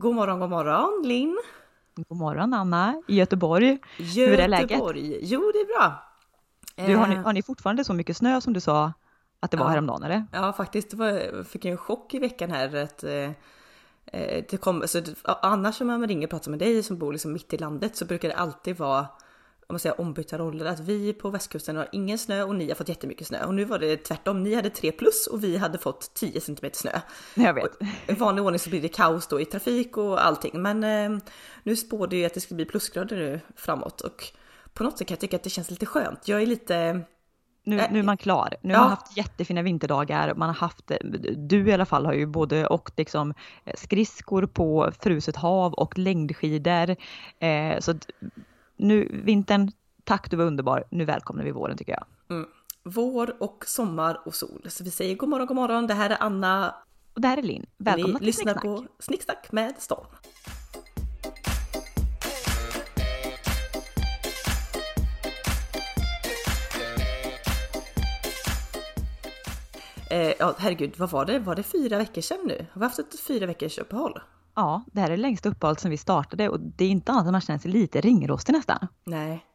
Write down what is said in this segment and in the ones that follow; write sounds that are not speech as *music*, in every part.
God morgon, god morgon Linn. God morgon Anna i Göteborg. Göteborg. Hur är läget? Jo, det är bra. Du, har, ni, eh. har ni fortfarande så mycket snö som du sa att det var ja. häromdagen eller? Ja, faktiskt. Det var, jag fick en chock i veckan här. Att, eh, eh det kom, så, annars om man ringer och pratar med dig som bor liksom mitt i landet så brukar det alltid vara om man säger ombytta roller, att vi på västkusten har ingen snö och ni har fått jättemycket snö. Och nu var det tvärtom, ni hade 3 plus och vi hade fått 10 cm snö. Jag vet. I vanlig ordning så blir det kaos då i trafik och allting. Men eh, nu spår det ju att det ska bli plusgrader nu framåt och på något sätt kan jag tycka att det känns lite skönt. Jag är lite nu, nu, är man klar. Nu ja. har man haft jättefina vinterdagar. Man har haft, du i alla fall har ju både åkt liksom skridskor på fruset hav och längdskidor. Eh, så nu vintern, tack du var underbar. Nu välkomnar vi våren tycker jag. Mm. Vår och sommar och sol. Så vi säger god morgon, god morgon. Det här är Anna. Och det här är Linn. Välkomna till lyssnar på Snicksnack med Storm. Eh, ja, herregud, vad var det? Var det fyra veckor sedan nu? Har vi haft ett fyra veckors uppehåll? Ja, det här är det längsta uppehållet som vi startade och det är inte annat än man känner sig lite ringrostig nästan. Nej.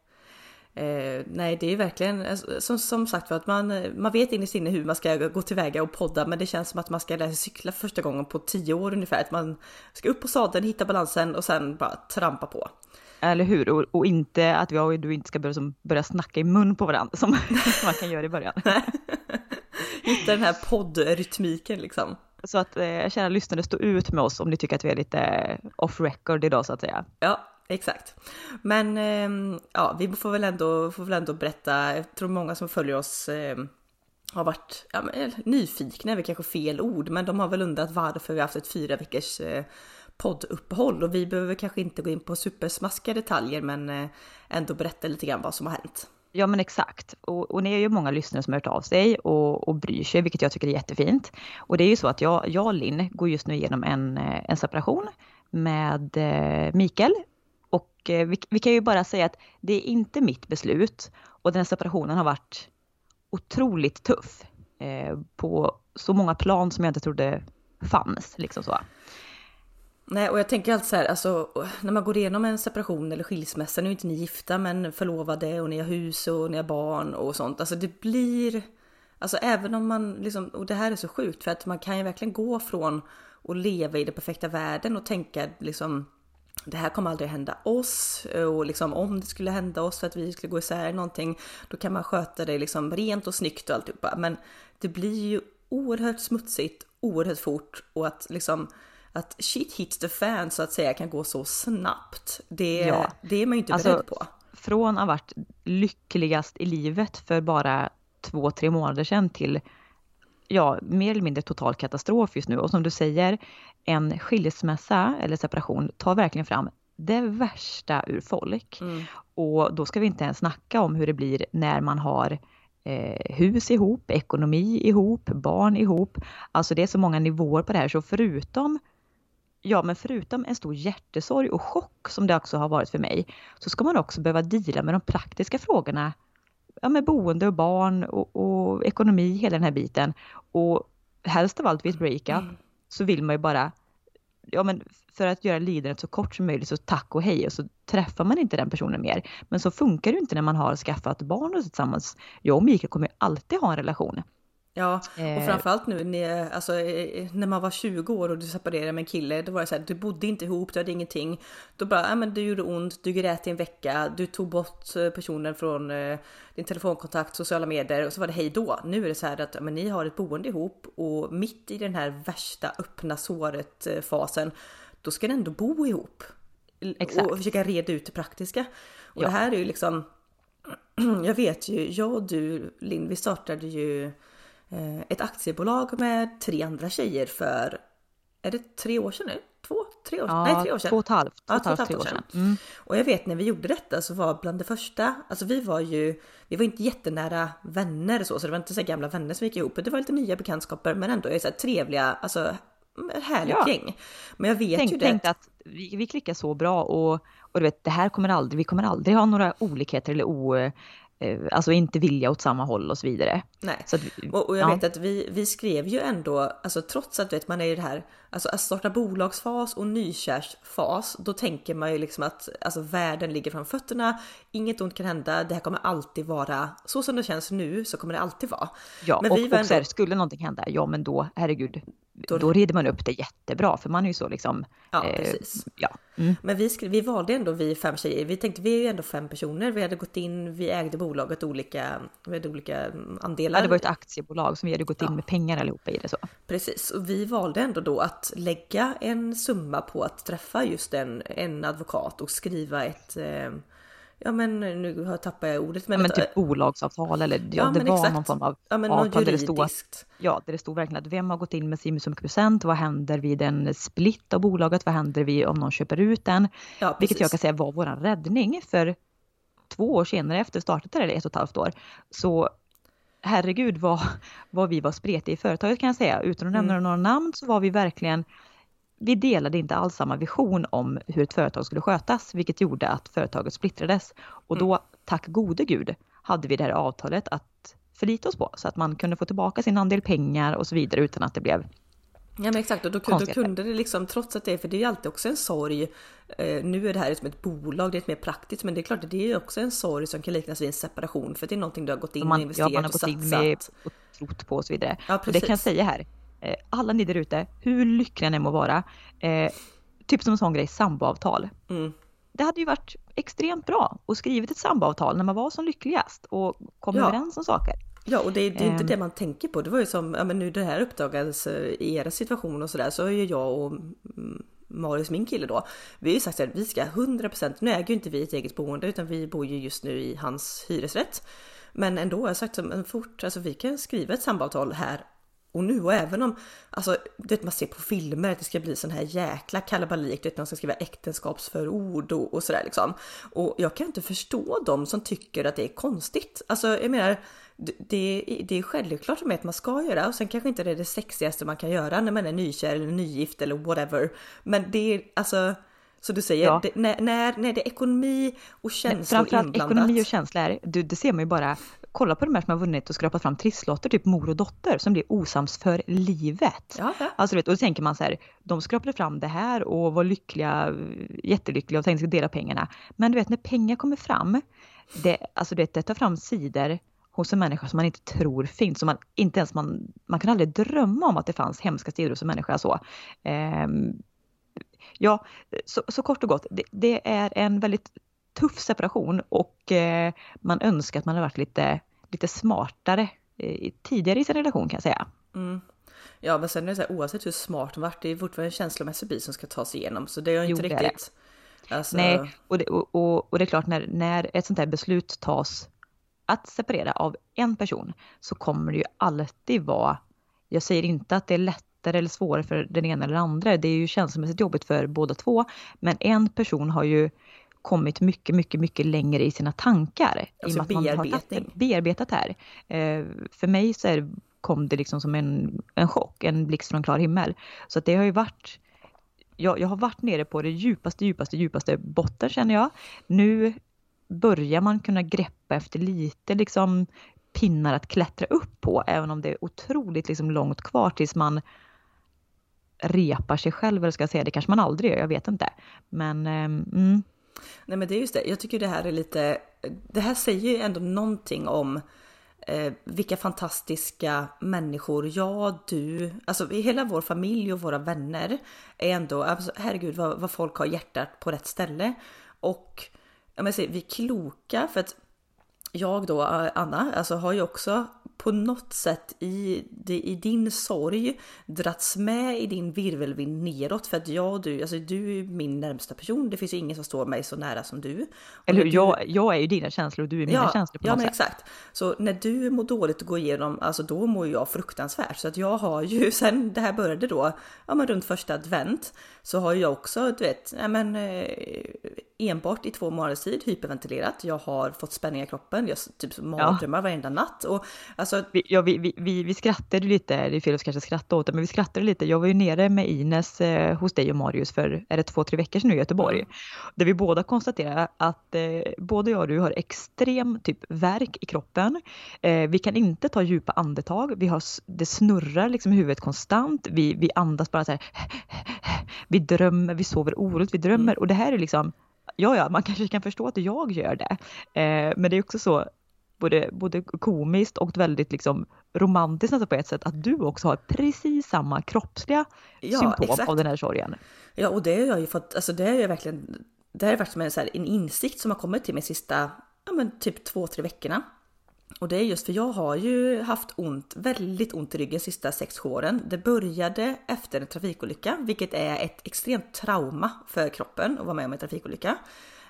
Eh, nej, det är verkligen alltså, som, som sagt för att man, man vet innerst inne hur man ska gå tillväga och podda, men det känns som att man ska lära sig cykla första gången på tio år ungefär. Att man ska upp på sadeln, hitta balansen och sen bara trampa på. Eller hur? Och, och inte att jag och du inte ska börja, som, börja snacka i mun på varandra som *laughs* man kan göra i början. *laughs* Hitta den här poddrytmiken liksom. Så att eh, kära lyssnare, stå ut med oss om ni tycker att vi är lite off record idag så att säga. Ja, exakt. Men eh, ja, vi får väl, ändå, får väl ändå berätta, jag tror många som följer oss eh, har varit ja, men, eh, nyfikna, är väl kanske fel ord, men de har väl undrat varför vi har haft ett fyra veckors eh, podduppehåll och vi behöver kanske inte gå in på supersmaskiga detaljer men eh, ändå berätta lite grann vad som har hänt. Ja men exakt. Och, och ni är ju många lyssnare som har hört av sig och, och bryr sig, vilket jag tycker är jättefint. Och det är ju så att jag, jag och Linn går just nu igenom en, eh, en separation med eh, Mikael. Och eh, vi, vi, kan ju bara säga att det är inte mitt beslut och den här separationen har varit otroligt tuff. Eh, på så många plan som jag inte trodde fanns. Liksom så. Nej, och jag tänker alltid så här, alltså när man går igenom en separation eller skilsmässa, nu är inte ni gifta men förlovade och ni har hus och ni har barn och sånt. Alltså det blir, alltså även om man liksom, och det här är så sjukt för att man kan ju verkligen gå från att leva i den perfekta världen och tänka liksom det här kommer aldrig hända oss och liksom om det skulle hända oss för att vi skulle gå isär någonting då kan man sköta det liksom rent och snyggt och alltihopa. Men det blir ju oerhört smutsigt, oerhört fort och att liksom att shit hits the fan så att säga kan gå så snabbt. Det, ja. det är man ju inte alltså, beredd på. Från att ha varit lyckligast i livet för bara två, tre månader sedan till ja, mer eller mindre total katastrof just nu. Och som du säger, en skilsmässa eller separation tar verkligen fram det värsta ur folk. Mm. Och då ska vi inte ens snacka om hur det blir när man har eh, hus ihop, ekonomi ihop, barn ihop. Alltså det är så många nivåer på det här så förutom ja, men förutom en stor hjärtesorg och chock som det också har varit för mig, så ska man också behöva dela med de praktiska frågorna. Ja, med boende och barn och, och ekonomi, hela den här biten. Och helst av allt vid ett breakup mm. så vill man ju bara, ja men för att göra lidandet så kort som möjligt så tack och hej och så träffar man inte den personen mer. Men så funkar det inte när man har skaffat barn och tillsammans. Jag och Mikael kommer alltid ha en relation. Ja, och eh. framförallt nu när, alltså, när man var 20 år och du separerade med en kille, då var det så här, du bodde inte ihop, du hade ingenting. Då bara, ja men det gjorde ont, du grät i en vecka, du tog bort eh, personen från eh, din telefonkontakt, sociala medier och så var det hej då. Nu är det så här att men ni har ett boende ihop och mitt i den här värsta öppna såret fasen, då ska ni ändå bo ihop. Exakt. Och försöka reda ut det praktiska. Och ja. det här är ju liksom, *clears throat* jag vet ju, jag och du Linn, vi startade ju Eh, ett aktiebolag med tre andra tjejer för, är det tre år sedan nu? Två, tre år, ja, nej tre år sedan. Två och ett halvt. Ja, två och ett halvt år sedan. Mm. Och jag vet när vi gjorde detta så var bland det första, alltså vi var ju, vi var inte jättenära vänner så, så det var inte så gamla vänner som gick ihop. Det var lite nya bekantskaper men ändå är så trevliga, alltså härligt ja. gäng. Men jag vet Tänk, ju det. Tänkte att vi, vi klickar så bra och, och du vet, det här kommer aldrig, vi kommer aldrig ha några olikheter eller o, eh, alltså inte vilja åt samma håll och så vidare. Nej, så att, och, och, jag ja. vet att vi, vi skrev ju ändå, alltså trots att vet, man är i det här, alltså att starta bolagsfas och nykärsfas, då tänker man ju liksom att alltså, världen ligger fram fötterna, inget ont kan hända, det här kommer alltid vara, så som det känns nu så kommer det alltid vara. Ja, men och, vi och ändå... här, skulle någonting hända, ja men då, herregud, då, då rider man upp det jättebra för man är ju så liksom. Ja, eh, precis. Ja. Mm. Men vi, skrev, vi valde ändå vi fem tjejer. Vi tänkte vi är ju ändå fem personer. Vi hade gått in, vi ägde bolaget olika, vi hade olika andelar. Ja, det var ett aktiebolag som vi hade gått in ja. med pengar allihopa i det så. Precis, och vi valde ändå då att lägga en summa på att träffa just en, en advokat och skriva ett eh, ja men nu tappar jag ordet. Men, ja, men typ bolagsavtal eller ja, ja det var exakt. någon form av ja, men avtal där det stod att, ja, där det stod verkligen att vem har gått in med si så mycket procent, vad händer vid en split av bolaget, vad händer vid om någon köper ut den? Ja, Vilket jag kan säga var vår räddning för två år senare efter startet, eller ett och ett halvt år, så herregud vad, vad vi var spretiga i företaget kan jag säga. Utan att nämna mm. några namn så var vi verkligen vi delade inte alls samma vision om hur ett företag skulle skötas, vilket gjorde att företaget splittrades. Och då, mm. tack gode gud, hade vi det här avtalet att förlita oss på så att man kunde få tillbaka sin andel pengar och så vidare utan att det blev Ja men exakt och då, då kunde det liksom trots att det, för det är alltid också en sorg. Eh, nu är det här som ett bolag, det är ett mer praktiskt men det är klart att det är också en sorg som kan liknas vid en separation för det är någonting du har gått in man, och investerat ja, man har gått in med och trott på och så vidare. Ja, och det kan jag säga här, alla ni där ute, hur lyckliga ni må vara, eh, typ som en sån grej, samboavtal. Mm. Det hade ju varit extremt bra att skrivit ett samboavtal när man var som lyckligast och kom ja. överens om saker. Ja, och det, är, det är inte um, det man tänker på. Det var ju som, ja men nu det här uppdagades eh, i era situation och sådär, så är ju jag och mm, Marius, min kille då, vi har ju sagt att vi ska 100%, nu äger ju inte vi ett eget boende utan vi bor ju just nu i hans hyresrätt. Men ändå har jag sagt att fort, alltså vi kan skriva ett samboavtal här och nu. Och även om, alltså, det man ser på filmer att det ska bli sån här jäkla kalabalik, det man ska skriva äktenskapsförord och, och sådär liksom. Och jag kan inte förstå de som tycker att det är konstigt. Alltså jag menar, det, det är självklart med att man ska göra och sen kanske inte det är det sexigaste man kan göra när man är nykär eller nygift eller whatever. Men det är alltså så du säger, ja. det, när, när, när det är ekonomi och känslor Framförallt inblandat. ekonomi och känslor, du, det ser man ju bara kolla på de här som har vunnit och skrapat fram trisslotter, typ mor och dotter, som blir osams för livet. Ja, ja. Alltså, vet, och då tänker man så här, de skrapade fram det här och var lyckliga, jättelyckliga och tänkte dela pengarna. Men du vet, när pengar kommer fram, det, alltså, det, det tar fram sidor hos en människa som man inte tror finns. Som man, inte ens man, man kan aldrig drömma om att det fanns hemska sidor hos en människa. Så. Um, ja, så, så, kort och gott, det, det, är en väldigt tuff separation och eh, man önskar att man hade varit lite, lite smartare eh, tidigare i sin relation kan jag säga. Mm. Ja men sen är det så här, oavsett hur smart man varit, det är fortfarande en känslomässig bit som ska tas igenom så det är ju inte jo, riktigt. Alltså... Nej, och det, och, och, och det är klart när, när ett sånt här beslut tas att separera av en person så kommer det ju alltid vara, jag säger inte att det är lättare eller svårare för den ena eller andra, det är ju känslomässigt jobbigt för båda två, men en person har ju kommit mycket, mycket, mycket längre i sina tankar. Alltså i bearbetning. Man har bearbetat här. Eh, för mig så är, kom det liksom som en, en chock, en blixt från klar himmel. Så att det har ju varit jag, jag har varit nere på det djupaste, djupaste, djupaste botten känner jag. Nu börjar man kunna greppa efter lite liksom pinnar att klättra upp på, även om det är otroligt liksom långt kvar tills man repar sig själv, eller ska jag säga, det kanske man aldrig gör, jag vet inte. Men eh, mm, Nej men det är just det, jag tycker det här är lite, det här säger ju ändå någonting om eh, vilka fantastiska människor jag, du, alltså hela vår familj och våra vänner är ändå, alltså, herregud vad, vad folk har hjärtat på rätt ställe. Och jag menar, vi är kloka för att jag då, Anna, alltså har ju också på något sätt i, i din sorg drats med i din virvelvind neråt för att jag och du, alltså du är min närmsta person. Det finns ju ingen som står mig så nära som du. Eller hur, jag, jag är ju dina känslor och du är mina ja, känslor på ja, något men sätt. exakt. Så när du mår dåligt och går igenom, alltså då mår jag fruktansvärt. Så att jag har ju *laughs* sen det här började då, ja men runt första advent så har jag också, du vet, ja men eh, enbart i två månaders tid hyperventilerat. Jag har fått spänningar i kroppen, jag typ mardrömmar ja. varenda natt. Och, alltså... vi, ja, vi, vi, vi, vi skrattade lite, det är fel att kanske skratta åt det, men vi skrattade lite. Jag var ju nere med Ines eh, hos dig och Marius för, är det två, tre veckor sedan nu i Göteborg. Mm. Där vi båda konstaterade att eh, både jag och du har extrem typ värk i kroppen. Eh, vi kan inte ta djupa andetag, vi har, det snurrar liksom i huvudet konstant. Vi, vi andas bara så här, *laughs* vi drömmer, vi sover oroligt, vi drömmer mm. och det här är liksom ja, ja, man kanske kan förstå att jag gör det. Eh, men det är också så både, både komiskt och väldigt liksom romantiskt alltså på ett sätt att du också har precis samma kroppsliga ja, symptom exakt. av den här sorgen. Ja, och det har jag ju fått, alltså det är ju verkligen, det är verkligen en, så här, en insikt som har kommit till mig sista, ja men typ två, tre veckorna. Och det är just för jag har ju haft ont, väldigt ont i ryggen sista sex åren. Det började efter en trafikolycka, vilket är ett extremt trauma för kroppen att vara med om en trafikolycka.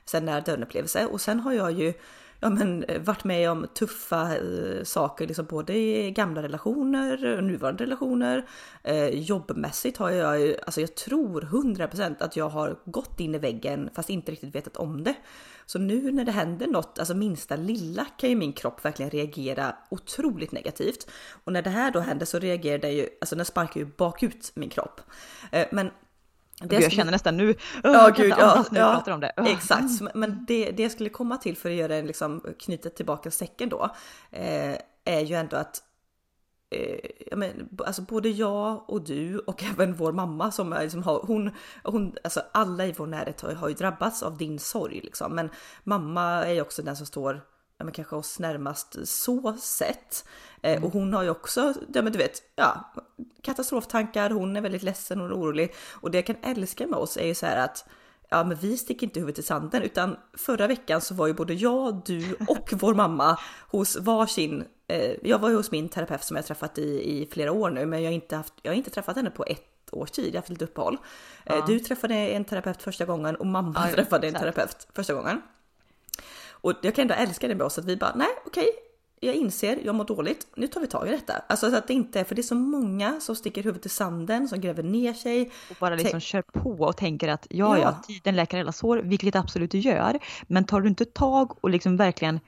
Sen när döden upplevelse och sen har jag ju ja, men, eh, varit med om tuffa eh, saker, liksom både i gamla relationer och nuvarande relationer. Eh, jobbmässigt har jag ju, alltså jag tror 100% att jag har gått in i väggen fast inte riktigt vetat om det. Så nu när det händer något, alltså minsta lilla kan ju min kropp verkligen reagera otroligt negativt. Och när det här då händer så reagerar det ju, alltså den sparkar ju bakut min kropp. Eh, men det jag känner nästan nu, ja, gud, ja, ja, om det. Exakt, men det, det jag skulle komma till för att göra en liksom knyta tillbaka säcken då eh, är ju ändå att eh, men, alltså både jag och du och *laughs* även vår mamma som är, liksom har, hon, hon, alltså alla i vår närhet har, har ju drabbats av din sorg liksom. Men mamma är ju också den som står ja, men kanske oss närmast så sett. Eh, mm. Och hon har ju också, ja men du vet, ja, katastroftankar, hon är väldigt ledsen och orolig. Och det jag kan älska med oss är ju så här att ja men vi sticker inte huvudet i sanden utan förra veckan så var ju både jag, du och vår mamma hos varsin, eh, jag var ju hos min terapeut som jag träffat i, i flera år nu men jag har inte, haft, jag har inte träffat henne på ett års tid, jag har haft lite uppehåll. Eh, ja. Du träffade en terapeut första gången och mamma ja, *laughs* träffade en terapeut första gången. Och jag kan ändå älska det med oss att vi bara, nej okej, jag inser, jag mår dåligt, nu tar vi tag i detta. Alltså så att det inte, för det är så många som sticker huvudet i sanden, som gräver ner sig. Och bara liksom kör på och tänker att ja, ja, ja tiden läker alla sår, vilket det absolut gör. Men tar du inte tag och liksom verkligen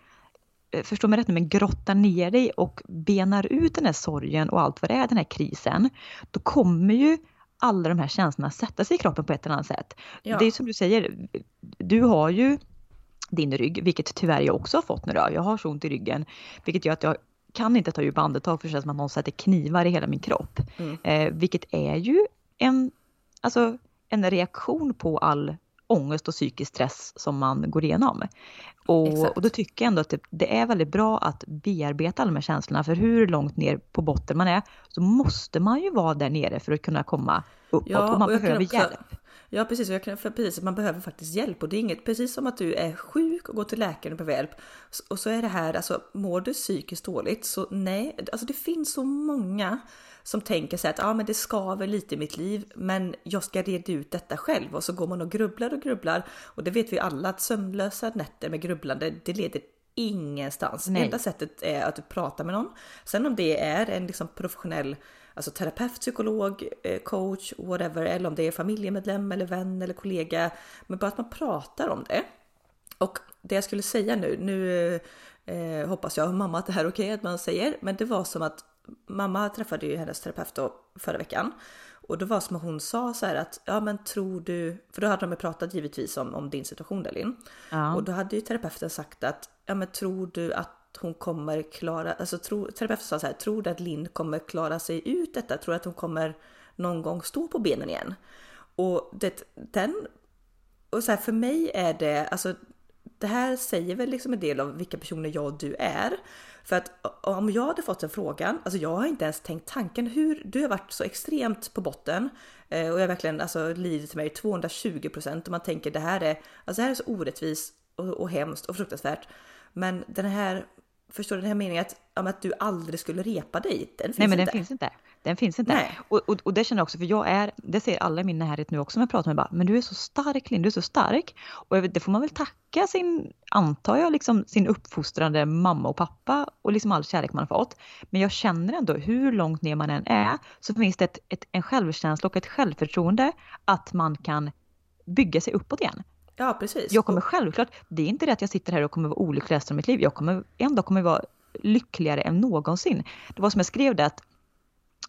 eh, förstå mig rätt nu, men grottar ner dig och benar ut den här sorgen och allt vad det är, den här krisen, då kommer ju alla de här känslorna sätta sig i kroppen på ett eller annat sätt. Ja. Det är som du säger, du har ju din rygg, vilket tyvärr jag också har fått nu då. Jag har så ont i ryggen, vilket gör att jag kan inte ta djupa andetag för det känns som att någon sätter knivar i hela min kropp. Mm. Eh, vilket är ju en, alltså, en reaktion på all ångest och psykisk stress som man går igenom. Och, och då tycker jag ändå att det, det, är väldigt bra att bearbeta alla de här känslorna, för hur långt ner på botten man är så måste man ju vara där nere för att kunna komma uppåt ja, och man och behöver också, hjälp. Ja precis, jag kan, för precis, man behöver faktiskt hjälp och det är inget, precis som att du är sjuk och går till läkaren och behöver hjälp. Och så är det här, alltså mår du psykiskt dåligt så nej, alltså det finns så många som tänker sig att ja, men det skaver lite i mitt liv, men jag ska reda ut detta själv och så går man och grubblar och grubblar och det vet vi alla att sömnlösa nätter med grubblande, det leder ingenstans. Nej. Enda sättet är att du pratar med någon. Sen om det är en liksom professionell alltså terapeut, psykolog, eh, coach, whatever, eller om det är familjemedlem eller vän eller kollega. Men bara att man pratar om det. Och det jag skulle säga nu, nu eh, hoppas jag mamma att det här är okej okay att man säger, men det var som att mamma träffade ju hennes terapeut då förra veckan och det var som hon sa så här att ja men tror du, för då hade de ju pratat givetvis om, om din situation Delin. Ja. Och då hade ju terapeuten sagt att ja men tror du att hon kommer klara, alltså tro, terapeuten sa så här, tror du att Linn kommer klara sig ut detta? Tror du att hon kommer någon gång stå på benen igen? Och det, den, och så här, för mig är det, alltså det här säger väl liksom en del av vilka personer jag och du är. För att om jag hade fått den frågan, alltså jag har inte ens tänkt tanken hur du har varit så extremt på botten eh, och jag har verkligen alltså lidit mig 220 procent och man tänker det här är, alltså det här är så orättvist och, och hemskt och fruktansvärt. Men den här Förstår du den här meningen att, att du aldrig skulle repa dig? Den finns Nej, men inte. den finns inte. Den finns inte. Och, och, och, det känner jag också, för jag är, det säger alla i min närhet nu också som jag pratar med, bara, men du är så stark Linn, du är så stark. Och det får man väl tacka sin, antar jag, liksom sin uppfostrande mamma och pappa och liksom all kärlek man har fått. Men jag känner ändå, hur långt ner man än är, så finns det ett, ett, en självkänsla och ett självförtroende att man kan bygga sig uppåt igen. Ja, precis. Jag kommer självklart, det är inte det att jag sitter här och kommer vara olycklig resten av mitt liv. Jag kommer, en dag kommer jag vara lyckligare än någonsin. Det var som jag skrev det att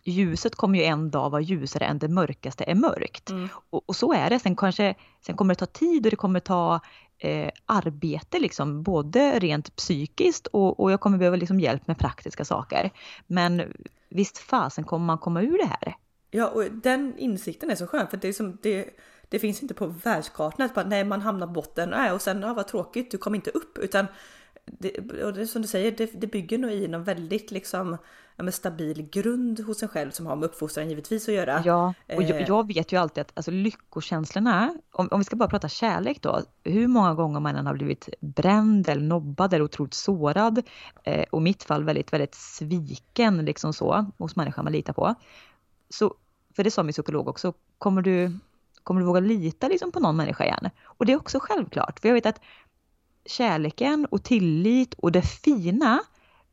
ljuset kommer ju en dag vara ljusare än det mörkaste är mörkt. Mm. Och, och, så är det. Sen, kanske, sen kommer det ta tid och det kommer ta eh, arbete, liksom, både rent psykiskt och, och jag kommer behöva liksom hjälp med praktiska saker. Men visst fasen kommer man komma ur det här. Ja, och den insikten är så skön för det, är som, det, det finns inte på världskartan att bara, nej, man hamnar botten nej, och sen, ja, vad tråkigt, du kom inte upp, utan det, och det, som du säger, det, det bygger nog i någon väldigt liksom ja, stabil grund hos en själv som har med uppfostran givetvis att göra. Ja, och jag, eh. jag vet ju alltid att alltså, lyckokänslorna, om, om vi ska bara prata kärlek då, hur många gånger man än har blivit bränd eller nobbad eller otroligt sårad eh, och i mitt fall väldigt, väldigt sviken liksom så hos människan man litar på. Så, för det sa min psykolog också, kommer du, kommer du våga lita liksom på någon människa igen? Och det är också självklart, för jag vet att kärleken och tillit och det fina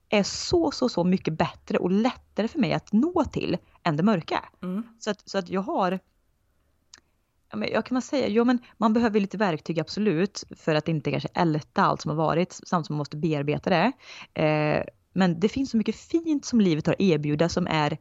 är så, så, så mycket bättre och lättare för mig att nå till än det mörka. Mm. Så, att, så att jag har jag kan man säga, jo men man behöver lite verktyg absolut för att inte kanske älta allt som har varit samtidigt som man måste bearbeta det. Eh, men det finns så mycket fint som livet har erbjuda som är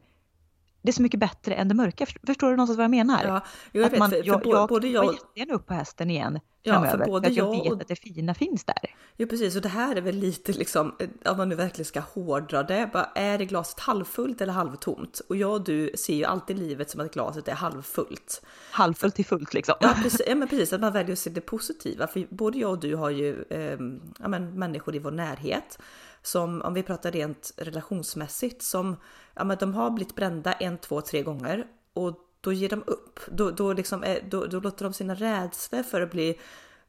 det är så mycket bättre än det mörka. Förstår du någonstans vad jag menar? Ja, jag vet. Man, för, för jag, både jag... jag jättegärna upp på hästen igen ja, framöver. För, både för att jag, jag vet att det fina finns där. Ja precis, och det här är väl lite liksom, om man nu verkligen ska hårdra det, bara, är det glaset halvfullt eller halvtomt? Och jag och du ser ju alltid livet som att glaset är halvfullt. Halvfullt till fullt liksom. Ja precis, *laughs* ja, men precis, att man väljer att se det positiva. För både jag och du har ju eh, ja, men, människor i vår närhet som, om vi pratar rent relationsmässigt, som ja, men de har blivit brända en, två, tre gånger och då ger de upp. Då, då, liksom då, då låter de sina rädslor för att bli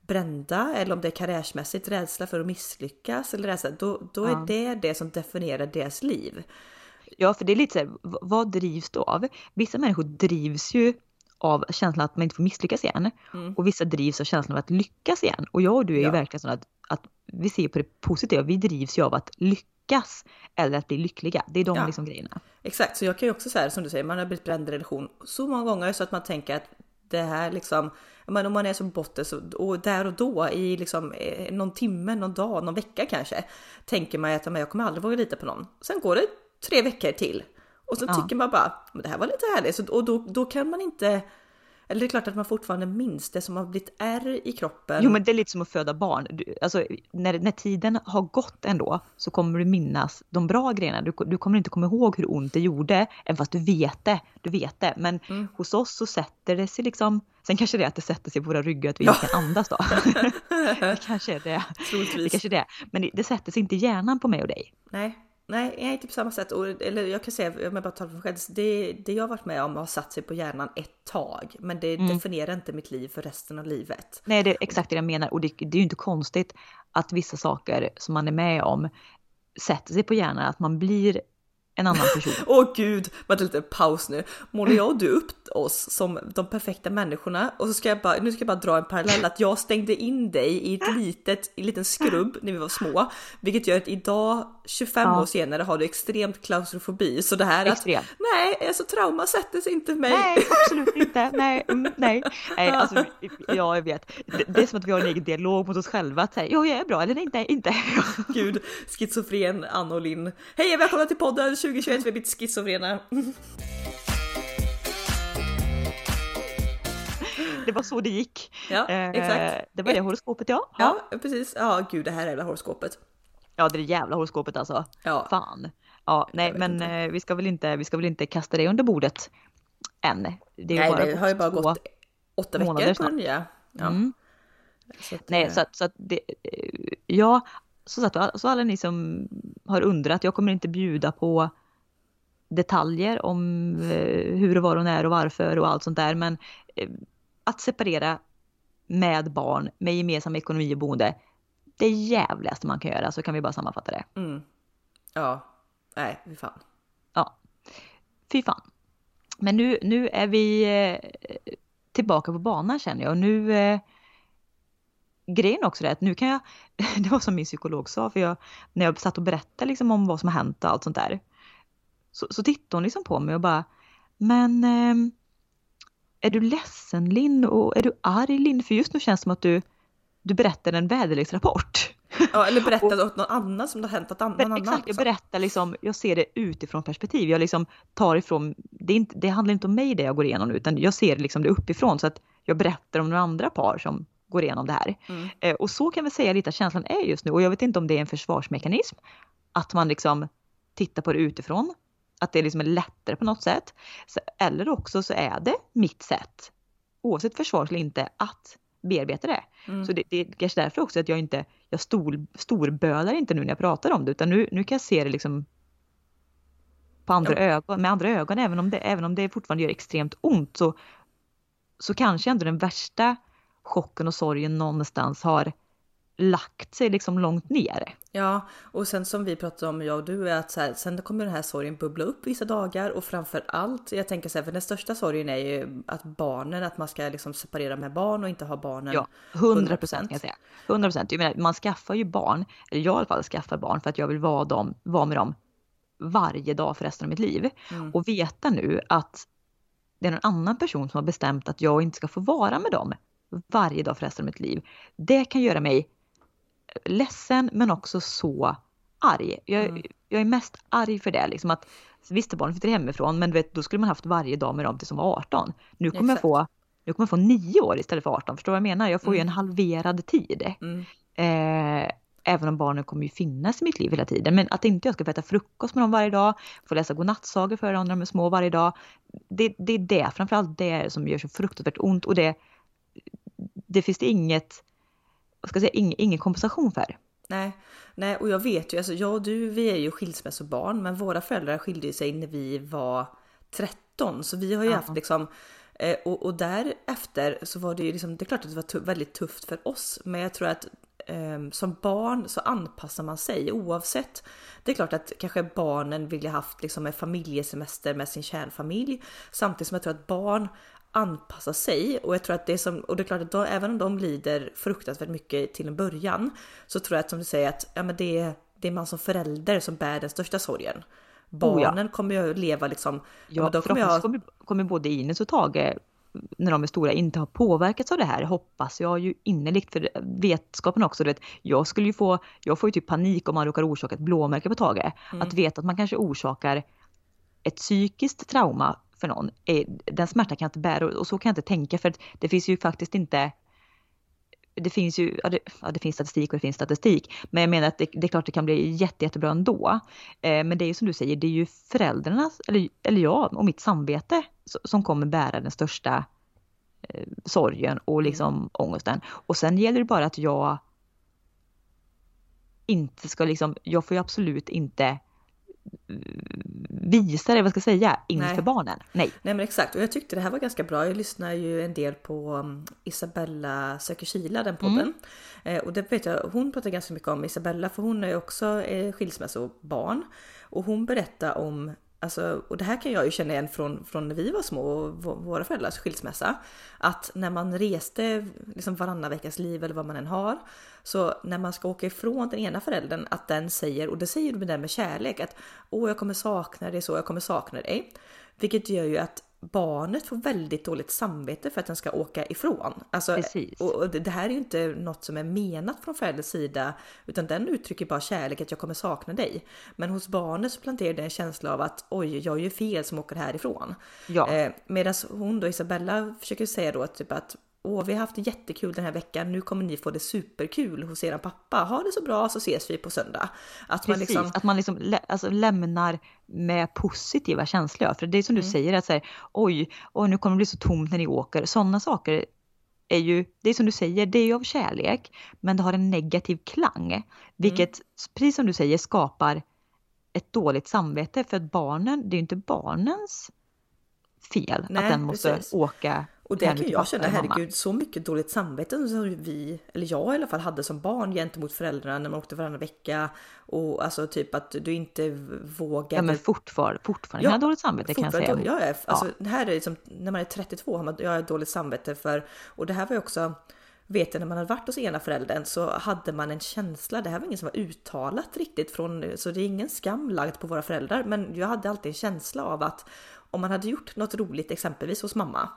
brända eller om det är karriärsmässigt rädsla för att misslyckas eller rädsla, då, då ja. är det det som definierar deras liv. Ja, för det är lite så här, vad drivs du av? Vissa människor drivs ju av känslan att man inte får misslyckas igen. Mm. Och vissa drivs av känslan av att lyckas igen. Och jag och du är ja. ju verkligen så att, att vi ser på det positiva, vi drivs ju av att lyckas eller att bli lyckliga. Det är de ja. liksom grejerna. Exakt, så jag kan ju också säga som du säger, man har blivit bränd i relation så många gånger så att man tänker att det här liksom, men om man är som botten så, och där och då i liksom eh, någon timme, någon dag, någon vecka kanske, tänker man att men jag kommer aldrig våga lita på någon. Sen går det tre veckor till och så ja. tycker man bara, men det här var lite härligt. Så, och då, då kan man inte eller det är klart att man fortfarande minns det som har blivit ärr i kroppen. Jo men det är lite som att föda barn. Du, alltså, när, när tiden har gått ändå så kommer du minnas de bra grejerna. Du, du kommer inte komma ihåg hur ont det gjorde, även fast du vet det. Du vet det. Men mm. hos oss så sätter det sig liksom, sen kanske det är att det sätter sig på våra ryggar att vi ja. inte kan andas då. *laughs* det kanske är det. Troligtvis. Det kanske är det. Men det, det sätter sig inte i hjärnan på mig och dig. Nej, Nej, inte på samma sätt. eller jag kan säga, om jag bara talar för mig själv, det, det jag varit med om har satt sig på hjärnan ett tag. Men det mm. definierar inte mitt liv för resten av livet. Nej, det är exakt det jag menar. Och det, det är ju inte konstigt att vissa saker som man är med om sätter sig på hjärnan. Att man blir en annan person. *laughs* Åh oh, gud, vänta lite paus nu. Målar jag och du upp oss som de perfekta människorna? Och så ska jag bara, nu ska jag bara dra en parallell att jag stängde in dig i ett litet, i en liten skrubb när vi var små. Vilket gör att idag, 25 ja. år senare, har du extremt klaustrofobi. Så det här Extrem. att, nej, alltså trauma sätter sig inte för mig. Nej, absolut inte. Nej, mm, nej. nej alltså, *laughs* ja, jag vet. Det, det, är som att vi har en egen dialog mot oss själva. Att säga, ja, jag är bra eller inte, inte. Gud, schizofren Anna och Linn. Hej välkomna till podden 2021, vi är lite schizofrena. det var så det gick. Ja, exakt. Det var det horoskopet ja. Ja, precis. Ja, gud det här jävla horoskopet. Ja, det är det jävla horoskopet alltså. Ja. Fan. Ja, nej, men inte. Eh, vi ska väl inte, vi ska väl inte kasta det under bordet än. Det, nej, det har ju bara gått åtta veckor på den nya. Ja. Mm. Så att, nej, så att, så att det, ja, så, att, så alla ni som har undrat, jag kommer inte bjuda på detaljer om eh, hur det var och när och varför och allt sånt där. Men eh, att separera med barn med gemensam ekonomi och boende, det jävligaste man kan göra, så kan vi bara sammanfatta det. Mm. Ja, nej, fy fan. Ja, fy fan. Men nu, nu är vi eh, tillbaka på banan känner jag och nu grejen också är att nu kan jag, *laughs* det var som min psykolog sa, för jag, när jag satt och berättade liksom om vad som har hänt och allt sånt där, så, så tittade hon liksom på mig och bara, men eh, är du ledsen Linn och är du arg Linn? För just nu känns det som att du, du berättar en väderleksrapport. Ja, eller berätta *laughs* åt någon annan som det har hänt något annat. Exakt, jag liksom. berättar liksom, jag ser det utifrån perspektiv. Jag liksom tar ifrån, det, inte, det handlar inte om mig det jag går igenom nu, utan jag ser liksom det uppifrån så att jag berättar om några andra par som går igenom det här. Mm. Eh, och så kan vi säga lite att känslan är just nu och jag vet inte om det är en försvarsmekanism. Att man liksom tittar på det utifrån. Att det liksom är lättare på något sätt. Eller också så är det mitt sätt, oavsett försvars eller inte, att bearbeta det. Mm. Så det, det är kanske därför också att jag inte, jag stor, storbölar inte nu när jag pratar om det utan nu, nu kan jag se det liksom på andra ja. ögon, med andra ögon även om, det, även om det fortfarande gör extremt ont så, så kanske ändå den värsta chocken och sorgen någonstans har lagt sig liksom långt ner. Ja, och sen som vi pratade om jag och du är att så här, sen kommer den här sorgen bubbla upp vissa dagar och framför allt, jag tänker så här, för den största sorgen är ju att barnen, att man ska liksom separera med barn och inte ha barnen. Ja, 100 procent kan jag säga. 100 procent. Man skaffar ju barn, eller jag i alla fall skaffar barn för att jag vill vara, dem, vara med dem varje dag för resten av mitt liv. Mm. Och veta nu att det är någon annan person som har bestämt att jag inte ska få vara med dem varje dag för resten av mitt liv. Det kan göra mig ledsen men också så arg. Jag, mm. jag är mest arg för det. Liksom att, visst, barnen flyttar hemifrån men vet, då skulle man haft varje dag med dem tills de var 18. Nu kommer, jag få, nu kommer jag få nio år istället för 18. Förstår du vad jag menar? Jag får mm. ju en halverad tid. Mm. Eh, även om barnen kommer ju finnas i mitt liv hela tiden. Men att inte jag ska få äta frukost med dem varje dag, få läsa godnattsagor för dem när de är små varje dag. Det, det är det, framförallt det som gör så fruktansvärt ont och det, det finns det inget vad ska jag säga, ingen, ingen kompensation för. Nej, nej, och jag vet ju, alltså jag och du, vi är ju skilsmässobarn, men våra föräldrar skilde sig när vi var 13, så vi har ju uh -huh. haft liksom eh, och, och därefter så var det ju liksom, det är klart att det var tuff, väldigt tufft för oss, men jag tror att eh, som barn så anpassar man sig oavsett. Det är klart att kanske barnen vill ha haft liksom en familjesemester med sin kärnfamilj, samtidigt som jag tror att barn anpassa sig och jag tror att det är som och det är klart att de, även om de lider fruktansvärt mycket till en början så tror jag att som du säger att ja, men det, är, det är man som förälder som bär den största sorgen. Barnen oh ja. kommer ju leva liksom. Ja, ja kommer, jag... kommer, kommer både Ines och Tage när de är stora inte har påverkats av det här hoppas jag ju innerligt för vetskapen också. Du vet, jag skulle ju få, jag får ju typ panik om man råkar orsaka ett blåmärke på Tage. Mm. Att veta att man kanske orsakar ett psykiskt trauma för någon, är, den smärta kan jag inte bära och så kan jag inte tänka för det finns ju faktiskt inte det finns ju, ja det, ja det, finns statistik och det finns statistik, men jag menar att det, det är klart det kan bli jätte, jättebra ändå. Eh, men det är ju som du säger, det är ju föräldrarnas, eller, eller jag och mitt samvete som kommer bära den största eh, sorgen och liksom mm. ångesten. Och sen gäller det bara att jag inte ska liksom, jag får ju absolut inte visa det, vad ska jag säga, inför Nej. barnen. Nej. Nej men exakt och jag tyckte det här var ganska bra. Jag lyssnar ju en del på um, Isabella söker Kila, den podden. Mm. Eh, och det vet jag, hon pratar ganska mycket om Isabella för hon är också eh, skilsmässobarn. Och hon berättar om Alltså, och det här kan jag ju känna igen från, från när vi var små och våra föräldrars skilsmässa. Att när man reste liksom varannan veckas liv eller vad man än har. Så när man ska åka ifrån den ena föräldern att den säger, och det säger du med med kärlek, att åh jag kommer sakna dig så, jag kommer sakna dig. Vilket gör ju att barnet får väldigt dåligt samvete för att den ska åka ifrån. Alltså, och det här är ju inte något som är menat från förälderns sida utan den uttrycker bara kärlek att jag kommer sakna dig. Men hos barnet så planterar det en känsla av att oj, jag gör fel som åker härifrån. Ja. Eh, Medan hon då Isabella försöker säga då typ att Åh, vi har haft jättekul den här veckan. Nu kommer ni få det superkul hos er pappa. Ha det så bra så ses vi på söndag. Att Precis, man liksom, att man liksom lä alltså lämnar med positiva känslor. För det är som du mm. säger att säga, oj, oj, nu kommer det bli så tomt när ni åker. Sådana saker är ju, det är som du säger, det är ju av kärlek, men det har en negativ klang. Vilket, mm. precis som du säger, skapar ett dåligt samvete för att barnen, det är ju inte barnens fel Nej, att den måste precis. åka och det kan jag känna, herregud, så mycket dåligt samvete som vi, eller jag i alla fall, hade som barn gentemot föräldrarna när man åkte varannan vecka. Och alltså typ att du inte vågade. Ja men fortfarande, fortfarande ja, har dåligt samvete kan jag säga. Ja, jag alltså, ja. här är liksom, när man är 32 har man, jag har dåligt samvete för, och det här var ju också vet jag när man hade varit hos ena föräldern så hade man en känsla, det här var ingen som var uttalat riktigt från, så det är ingen skam lagd på våra föräldrar, men jag hade alltid en känsla av att om man hade gjort något roligt exempelvis hos mamma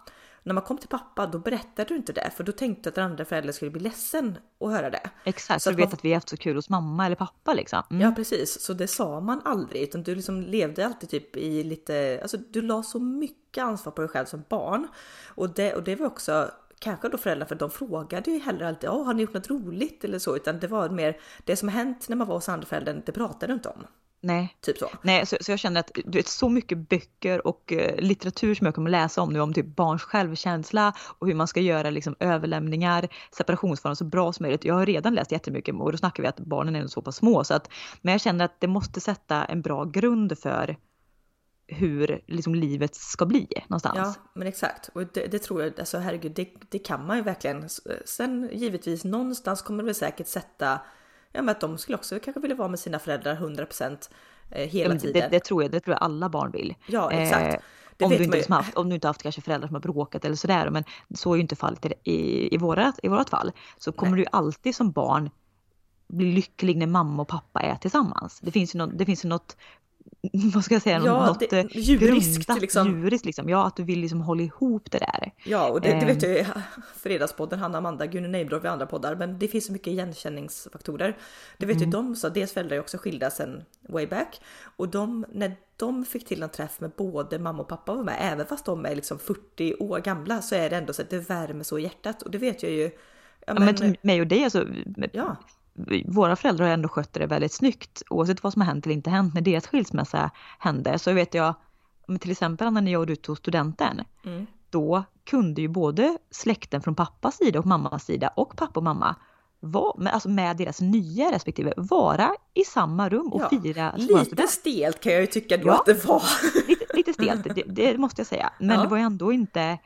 när man kom till pappa då berättade du inte det för då tänkte du att den andra föräldern skulle bli ledsen att höra det. Exakt, så du vet man... att vi har haft så kul hos mamma eller pappa liksom. Mm. Ja precis, så det sa man aldrig utan du liksom levde alltid typ i lite, alltså du la så mycket ansvar på dig själv som barn. Och det, och det var också kanske då föräldrar för de frågade ju heller alltid, oh, har ni gjort något roligt eller så, utan det var mer det som hänt när man var hos andra föräldern, det pratade du inte om. Nej. Typ så. Nej, så, så jag känner att du vet så mycket böcker och uh, litteratur som jag kommer läsa om nu om typ barns självkänsla och hur man ska göra liksom överlämningar, separationsformer så bra som möjligt. Jag har redan läst jättemycket och då snackar vi att barnen är så pass små så att men jag känner att det måste sätta en bra grund för hur liksom livet ska bli någonstans. Ja, men exakt. Och det, det tror jag, alltså herregud, det, det, kan man ju verkligen. Sen givetvis någonstans kommer det väl säkert sätta, ja men att de skulle också kanske vilja vara med sina föräldrar 100% eh, hela ja, tiden. Det, det, tror jag, det tror jag alla barn vill. Ja, exakt. Eh, om, du inte liksom haft, om du inte haft kanske föräldrar som har bråkat eller sådär, men så är ju inte fallet i, i, i, vårat, i vårat fall. Så kommer Nej. du alltid som barn bli lycklig när mamma och pappa är tillsammans. Det finns ju något, det finns ju något *laughs* vad ska jag säga, ja, något det, eh, djuriskt, grundat, liksom. djuriskt liksom. Ja, att du vill liksom hålla ihop det där. Ja, och det, det vet jag ju, *laughs* Fredagspodden, Hanna Amanda, Gunnar Nejdorf och andra poddar, men det finns så mycket igenkänningsfaktorer. Det vet mm. ju de, så deras föräldrar är också skilda sen way back och de, när de fick till en träff med både mamma och pappa var med, även fast de är liksom 40 år gamla så är det ändå så att det värmer så i hjärtat och det vet jag ju. Ja, men, ja, men mig och dig alltså, ja våra föräldrar har ändå skött det väldigt snyggt oavsett vad som har hänt eller inte hänt när deras skilsmässa hände. Så vet jag, till exempel när jag och du tog studenten, mm. då kunde ju både släkten från pappas sida och mammas sida och pappa och mamma var, alltså med deras nya respektive vara i samma rum och ja, fira Lite stelt kan jag ju tycka då ja, att det var. Lite, lite stelt, det, det, måste jag säga. Men ja. det var ju ändå inte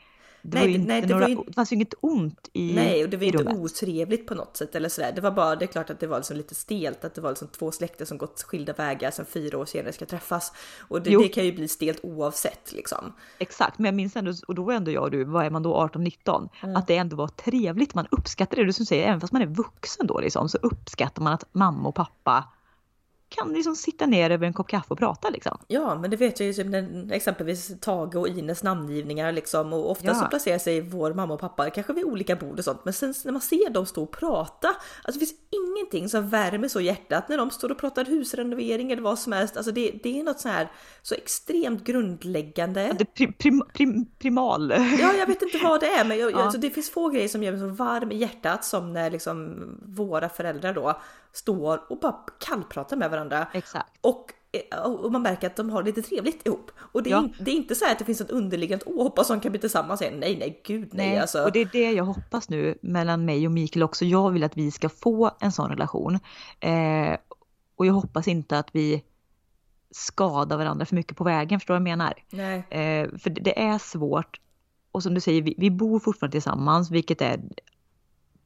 det, nej, var ju nej, det, några, var ju... det fanns ju inget ont i Nej, och det var inte otrevligt på något sätt eller sådär. Det var bara, det är klart att det var liksom lite stelt att det var liksom två släkter som gått skilda vägar som fyra år senare ska träffas. Och det, det, kan ju bli stelt oavsett liksom. Exakt, men jag minns ändå, och då var ändå jag och du, vad är man då, 18-19? Mm. Att det ändå var trevligt, man uppskattade det. Du som säger, även fast man är vuxen då liksom, så uppskattar man att mamma och pappa kan liksom sitta ner över en kopp kaffe och prata liksom. Ja, men det vet jag ju typ exempelvis Tage och Ines namngivningar liksom och ofta ja. så placerar sig vår mamma och pappa kanske vid olika bord och sånt. Men sen när man ser dem stå och prata, alltså det finns ingenting som värmer så hjärtat när de står och pratar husrenovering eller vad som helst. Alltså det, det är något så här så extremt grundläggande. Ja, det prim, prim, prim, primal. Ja, jag vet inte vad det är, men jag, *laughs* ja. alltså det finns få grejer som gör mig så varm i hjärtat som när liksom våra föräldrar då står och bara kallpratar med varandra. Exakt. Och, och man märker att de har lite trevligt ihop. Och det är, ja. det är inte så att det finns ett underliggande åh hoppas de kan bli tillsammans igen. Nej, nej, gud nej. nej. Alltså. Och det är det jag hoppas nu mellan mig och Mikael också. Jag vill att vi ska få en sån relation. Eh, och jag hoppas inte att vi skadar varandra för mycket på vägen, förstår du vad jag menar? Nej. Eh, för det är svårt. Och som du säger, vi, vi bor fortfarande tillsammans, vilket är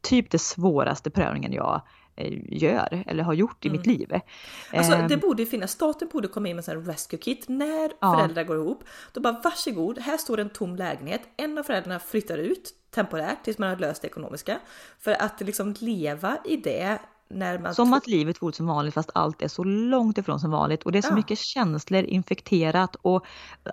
typ det svåraste prövningen jag Eh, gör eller har gjort i mm. mitt liv. Alltså det ehm. borde finnas, staten borde komma in med en rescue kit när ja. föräldrar går ihop. Då bara varsågod, här står en tom lägenhet. En av föräldrarna flyttar ut temporärt tills man har löst det ekonomiska. För att liksom leva i det när man som att livet vore som vanligt fast allt är så långt ifrån som vanligt och det är så ja. mycket känslor infekterat och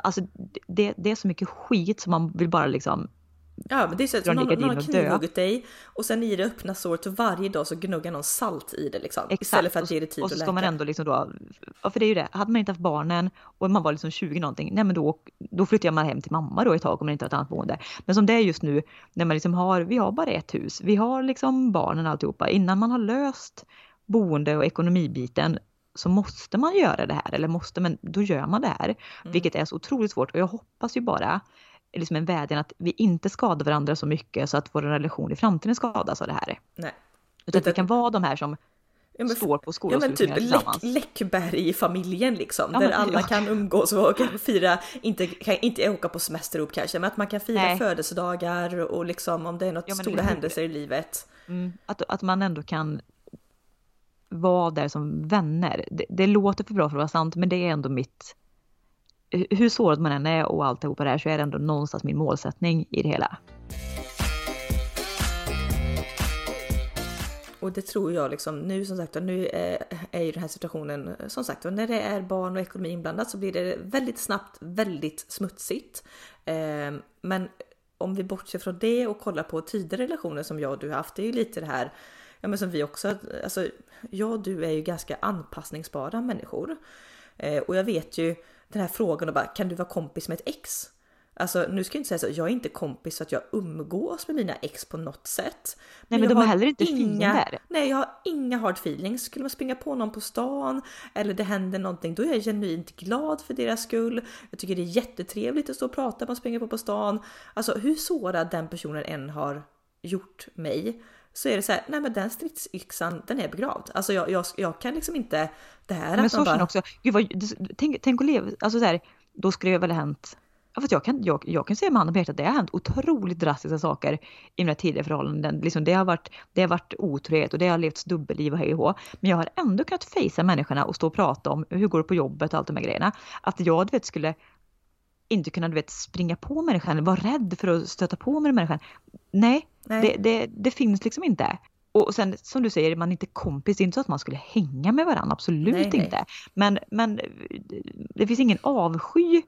alltså det, det är så mycket skit som man vill bara liksom Ja men det är så att någon, någon har knivhuggit dig och sen i det öppna såret så varje dag så gnuggar någon salt i det liksom. Exakt. Istället för att ge det tid Och så ska man ändå liksom då, ja för det är ju det, hade man inte haft barnen och man var liksom 20 någonting, nej men då, då flyttar man hem till mamma då ett tag om man inte har ett annat boende. Men som det är just nu, när man liksom har, vi har bara ett hus, vi har liksom barnen alltihopa, innan man har löst boende och ekonomibiten så måste man göra det här, eller måste, men då gör man det här. Mm. Vilket är så otroligt svårt och jag hoppas ju bara liksom en vädjan att vi inte skadar varandra så mycket så att vår relation i framtiden skadas av det här. Nej. Utan att vi kan vara de här som ja, men, står på skolavslutningar ja, men typ läck, Läckberg i familjen liksom. Ja, där men, alla ja. kan umgås och kan fira, inte, kan inte åka på semester ihop kanske, men att man kan fira Nej. födelsedagar och liksom om det är något ja, stora händelser i livet. Mm, att, att man ändå kan vara där som vänner. Det, det låter för bra för att vara sant, men det är ändå mitt Eh, hur sårad man än är och alltihopa det här så är det ändå någonstans min målsättning i det hela. Och det tror jag liksom nu som sagt nu är, är ju den här situationen eh, som sagt när det är barn och ekonomi inblandat så blir det väldigt snabbt väldigt smutsigt. Eh, men om vi bortser från det och kollar på tidigare relationer som jag och du har haft, det är ju lite det här, ja men som vi också, alltså jag och du är ju ganska anpassningsbara människor. Eh, och jag vet ju den här frågan och bara, kan du vara kompis med ett ex? Alltså nu ska jag inte säga så, jag är inte kompis så att jag umgås med mina ex på något sätt. Nej men, men de är heller inte inga, fiender. Nej jag har inga hard feelings. Skulle man springa på någon på stan eller det händer någonting då är jag genuint glad för deras skull. Jag tycker det är jättetrevligt att stå och prata och springa på på stan. Alltså hur sårad den personen än har gjort mig så är det så här, nej men den stridsyxan den är begravd. Alltså jag, jag, jag kan liksom inte det här Men så bara... också, gud vad, tänk, tänk att leva, alltså så här, då skulle det väl ha hänt Ja, för jag, kan, jag, jag kan säga med handen på hjärtat att det har hänt otroligt drastiska saker i mina tidigare förhållanden. Liksom det, har varit, det har varit otrohet och det har levts dubbelliv och hej och Men jag har ändå kunnat fejsa människorna och stå och prata om hur går det på jobbet och allt de här grejerna. Att jag du vet, skulle inte kunna du vet, springa på människan, vara rädd för att stöta på med människan. Nej, Nej. Det, det, det, finns liksom inte. Och sen som du säger, man är inte kompis, det är inte så att man skulle hänga med varandra, absolut nej, inte. Nej. Men, men det finns ingen avsky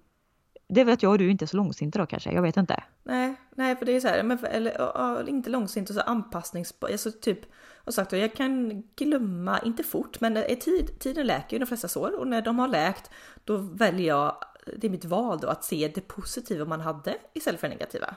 det är väl att jag och du inte är så långsinta då kanske, jag vet inte. Nej, nej för det är så här, men, eller inte långsinta så anpassningsbar, alltså typ, och sagt jag kan glömma, inte fort, men är tid, tiden läker ju de flesta sår och när de har läkt då väljer jag, det är mitt val då, att se det positiva man hade istället för det negativa.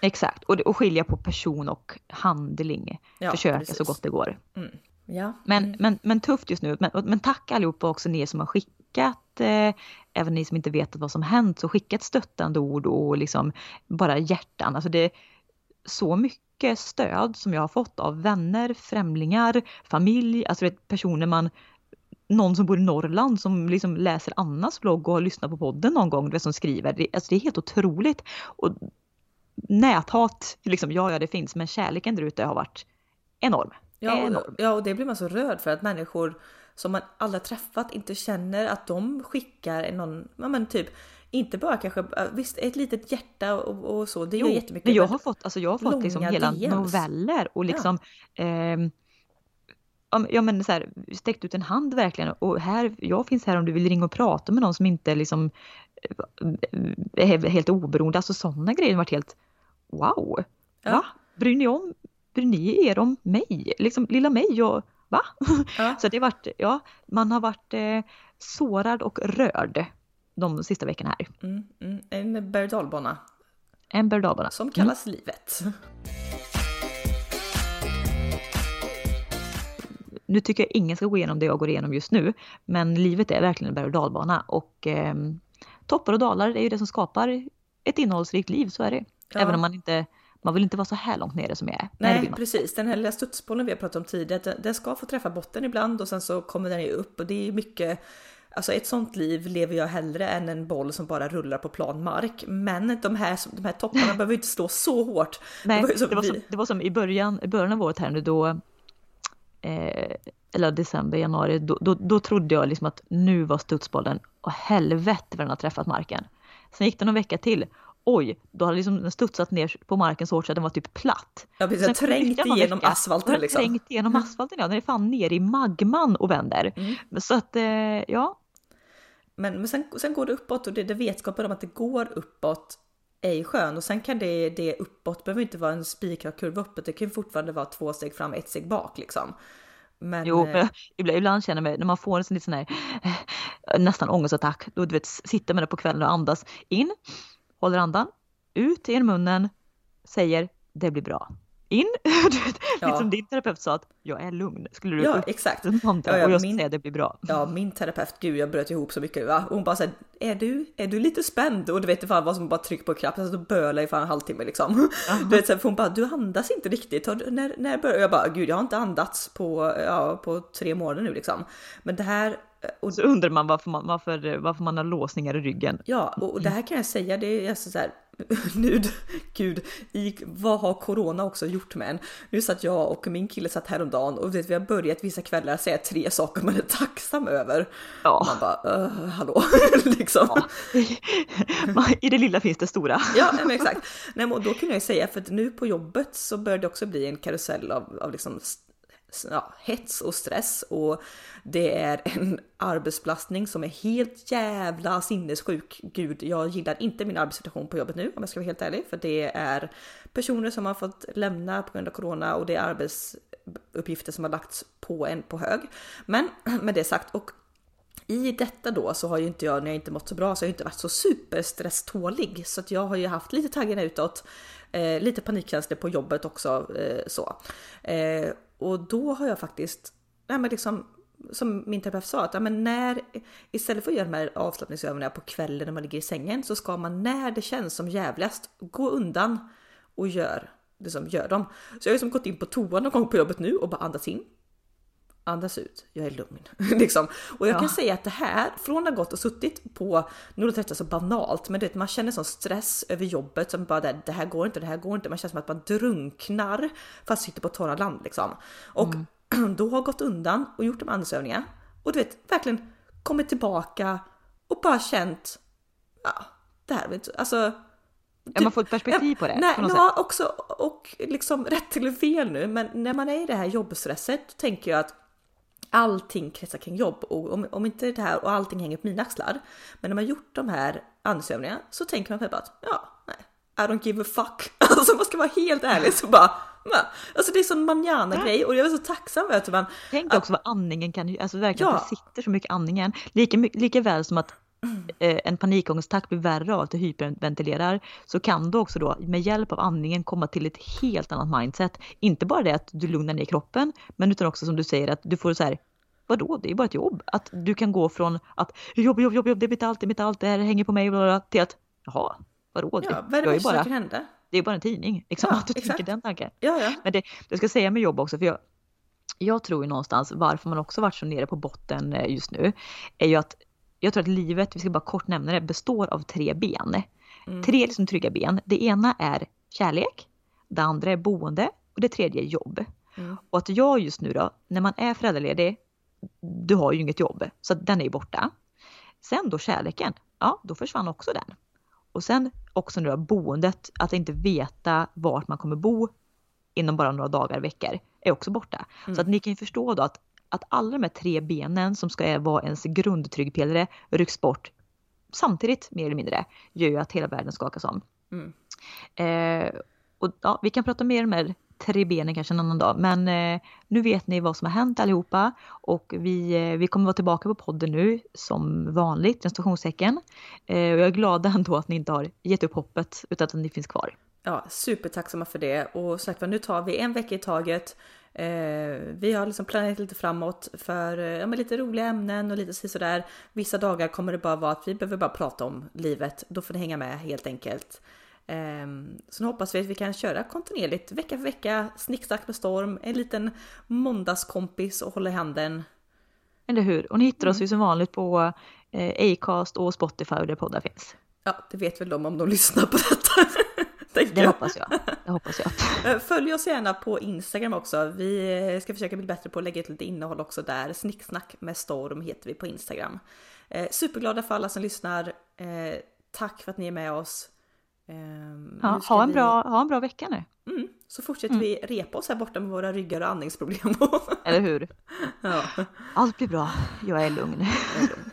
Exakt, och, och skilja på person och handling. Ja, Försöka precis. så gott det går. Mm. Ja. Men, mm. men, men tufft just nu. Men, men tack allihopa också ni som har skickat, eh, även ni som inte vet vad som hänt, så skickat stöttande ord och liksom bara hjärtan. Alltså det är så mycket stöd som jag har fått av vänner, främlingar, familj, alltså vet, personer man någon som bor i Norrland som liksom läser Annas blogg och har lyssnat på podden någon gång, vet, som skriver. Det, alltså det är helt otroligt. Och näthat, liksom, ja, ja det finns, men kärleken där ute har varit enorm. Ja och, ja, och det blir man så rörd för att människor som man aldrig träffat inte känner att de skickar någon, ja men typ inte bara kanske, visst ett litet hjärta och, och så, det gör jo, jättemycket. Men jag har fått, alltså jag har fått liksom hela DMs. noveller och liksom ja. eh, ja men så här, sträckt ut en hand verkligen och här, jag finns här om du vill ringa och prata med någon som inte liksom eh, är helt oberoende, alltså sådana grejer varit helt wow. Ja. Va? Bryr ni om bryr ni er om mig? Liksom lilla mig och va? Ja. *laughs* Så det har varit, ja, man har varit eh, sårad och rörd de sista veckorna här. Mm, mm. En berg. En berg. Som kallas mm. livet. *laughs* Nu tycker jag ingen ska gå igenom det jag går igenom just nu, men livet är verkligen en berg och dalbana och eh, toppar och dalar är ju det som skapar ett innehållsrikt liv, så är det. Ja. Även om man inte man vill inte vara så här långt nere som jag är. Nej, precis. Den här lilla studsbollen vi har pratat om tidigare, den ska få träffa botten ibland och sen så kommer den ju upp och det är mycket Alltså ett sånt liv lever jag hellre än en boll som bara rullar på plan mark. Men de här, de här topparna *laughs* behöver inte slå så hårt. Nej, det var, som, det var, som, det var som i början, i början av året här nu då, eh, eller december, januari, då, då, då, trodde jag liksom att nu var studsbollen, och helvete vad den har träffat marken. Sen gick det någon vecka till oj, då hade liksom den studsat ner på marken så hårt så att den var typ platt. Ja precis, Sen trängt igenom vecka, asfalten liksom. Trängt igenom asfalten ja, den är fan ner i magman och vänder. Mm. Så att eh, ja. Men, men sen, sen går det uppåt och det, det vetskapen om att det går uppåt är ju skön och sen kan det, det uppåt behöver inte vara en spikrak kurva uppåt, det kan fortfarande vara två steg fram, ett steg bak liksom. Men, jo, men ibland, ibland känner jag när man får en sån, sån här eh, nästan ångestattack, då du vet, sitter man där på kvällen och andas in håller andan, ut genom munnen, säger det blir bra. In, *laughs* ja. lite som din terapeut sa att jag är lugn. Skulle du ja, exakt. Ja, ja, och jag min, säga det blir bra. Ja, min terapeut, gud jag bröt ihop så mycket. Va? Och hon bara såhär, är du, är du lite spänd? Och du vet fan vad som bara trycker på knappen, då bölar i fan en halvtimme liksom. *laughs* Du vet, så här, för hon bara, du andas inte riktigt. När, när börjar jag bara, gud jag har inte andats på, ja, på tre månader nu liksom. Men det här och så undrar man varför man, varför, varför man har låsningar i ryggen. Ja, och, det här kan jag säga, det är alltså så här, *laughs* nu, gud, i, vad har corona också gjort med en? Nu satt jag och min kille satt häromdagen och vet, vi har börjat vissa kvällar säga tre saker man är tacksam över. Ja. Man bara, uh, hallå, *laughs* liksom. Ja. *laughs* I det lilla finns det stora. ja, men exakt. Nej, men då kan jag säga, för att nu på jobbet så börjar det också bli en karusell av, av liksom ja, hets och stress och det är en arbetsbelastning som är helt jävla sinnessjuk. Gud, jag gillar inte min arbetssituation på jobbet nu om jag ska vara helt ärlig, för det är personer som har fått lämna på grund av corona och det är arbetsuppgifter som har lagts på en på hög. Men *clears throat* med det sagt och i detta då så har ju inte jag, när jag inte mått så bra, så har jag inte varit så superstresstålig så att jag har ju haft lite taggarna utåt, eh, lite panikkänslor på jobbet också eh, så. Eh, och då har jag faktiskt, nej men liksom som min terapeut sa, att ja, men när, istället för att göra de här avslappningsövningarna på kvällen när man ligger i sängen så ska man när det känns som jävligast gå undan och gör, liksom, gör dem. Så jag har liksom gått in på toa någon gång på jobbet nu och bara andats in andas ut, jag är lugn. *laughs* liksom. Och jag ja. kan säga att det här, från att ha gått och suttit på, nu låter detta så banalt, men det, man känner sån stress över jobbet som bara det, här går inte, det här går inte. Man känner som att man drunknar fast sitter på torra land liksom. Och mm. *clears throat* då har gått undan och gjort de andningsövningarna och du vet verkligen kommit tillbaka och bara känt, ja, det här vet alltså Ja, man får ett perspektiv på det. Nej, på ja, också och liksom *laughs* rätt eller fel nu, men när man är i det här jobbstresset tänker jag att allting kretsar kring jobb och om, om inte det här och allting hänger på mina axlar. Men när man gjort de här ansövningarna så tänker man själv att ja, nej, I don't give a fuck. *laughs* Alltså man ska vara helt ärlig så bara. Alltså det är sån manjana grej och jag är så tacksam för att man. Tänk också vad andningen kan, alltså verkligen ja. det sitter så mycket andningen. Lika, lika väl som att Eh, en panikångestattack blir värre av att du hyperventilerar så kan du också då med hjälp av andningen komma till ett helt annat mindset. Inte bara det att du lugnar ner kroppen men utan också som du säger att du får så här Vadå, det är bara ett jobb. Att du kan gå från att jobb, jobb, jobb, jobb det är mitt allt, det är mitt allt, det här hänger på mig, till att jaha, vadå? Ja, vad är det värsta som kan hända? Det är bara en tidning, *laughs* liksom, ja, att du exakt. tänker den tanken. Ja, ja. Men det, jag ska säga med jobb också, för jag, jag tror ju någonstans varför man också varit så nere på botten eh, just nu, är ju att jag tror att livet, vi ska bara kort nämna det, består av tre ben. Mm. Tre liksom trygga ben. Det ena är kärlek, det andra är boende och det tredje är jobb. Mm. Och att jag just nu då, när man är föräldraledig, du har ju inget jobb, så den är ju borta. Sen då kärleken, ja då försvann också den. Och sen också nu då boendet, att inte veta vart man kommer bo inom bara några dagar, veckor, är också borta. Mm. Så att ni kan ju förstå då att att alla de här tre benen som ska vara ens grundtryggpelare rycks bort samtidigt mer eller mindre gör ju att hela världen skakas om. Mm. Eh, och ja, vi kan prata mer om de här tre benen kanske en annan dag men eh, nu vet ni vad som har hänt allihopa och vi, eh, vi kommer vara tillbaka på podden nu som vanligt, stationstecken. Eh, och jag är glad ändå att ni inte har gett upp hoppet utan att ni finns kvar. Ja, supertacksamma för det och sagt nu tar vi en vecka i taget. Eh, vi har liksom planerat lite framåt för eh, ja, lite roliga ämnen och lite sådär. Vissa dagar kommer det bara vara att vi behöver bara prata om livet. Då får ni hänga med helt enkelt. Eh, så nu hoppas vi att vi kan köra kontinuerligt vecka för vecka, snicksnack med storm, en liten måndagskompis och hålla i handen. Eller hur? Och ni hittar oss ju som vanligt på eh, Acast och Spotify där poddar finns. Ja, det vet väl de om de lyssnar på detta. *laughs* det hoppas jag. Det hoppas jag. *laughs* Eh, följ oss gärna på Instagram också. Vi ska försöka bli bättre på att lägga ut lite innehåll också där. Snicksnack med storm heter vi på Instagram. Eh, superglada för alla som lyssnar. Eh, tack för att ni är med oss. Ja, ha, en vi... bra, ha en bra vecka nu. Mm, så fortsätter mm. vi repa oss här borta med våra ryggar och andningsproblem. *laughs* Eller hur? Ja. Allt blir bra. Jag är lugn. Jag är lugn.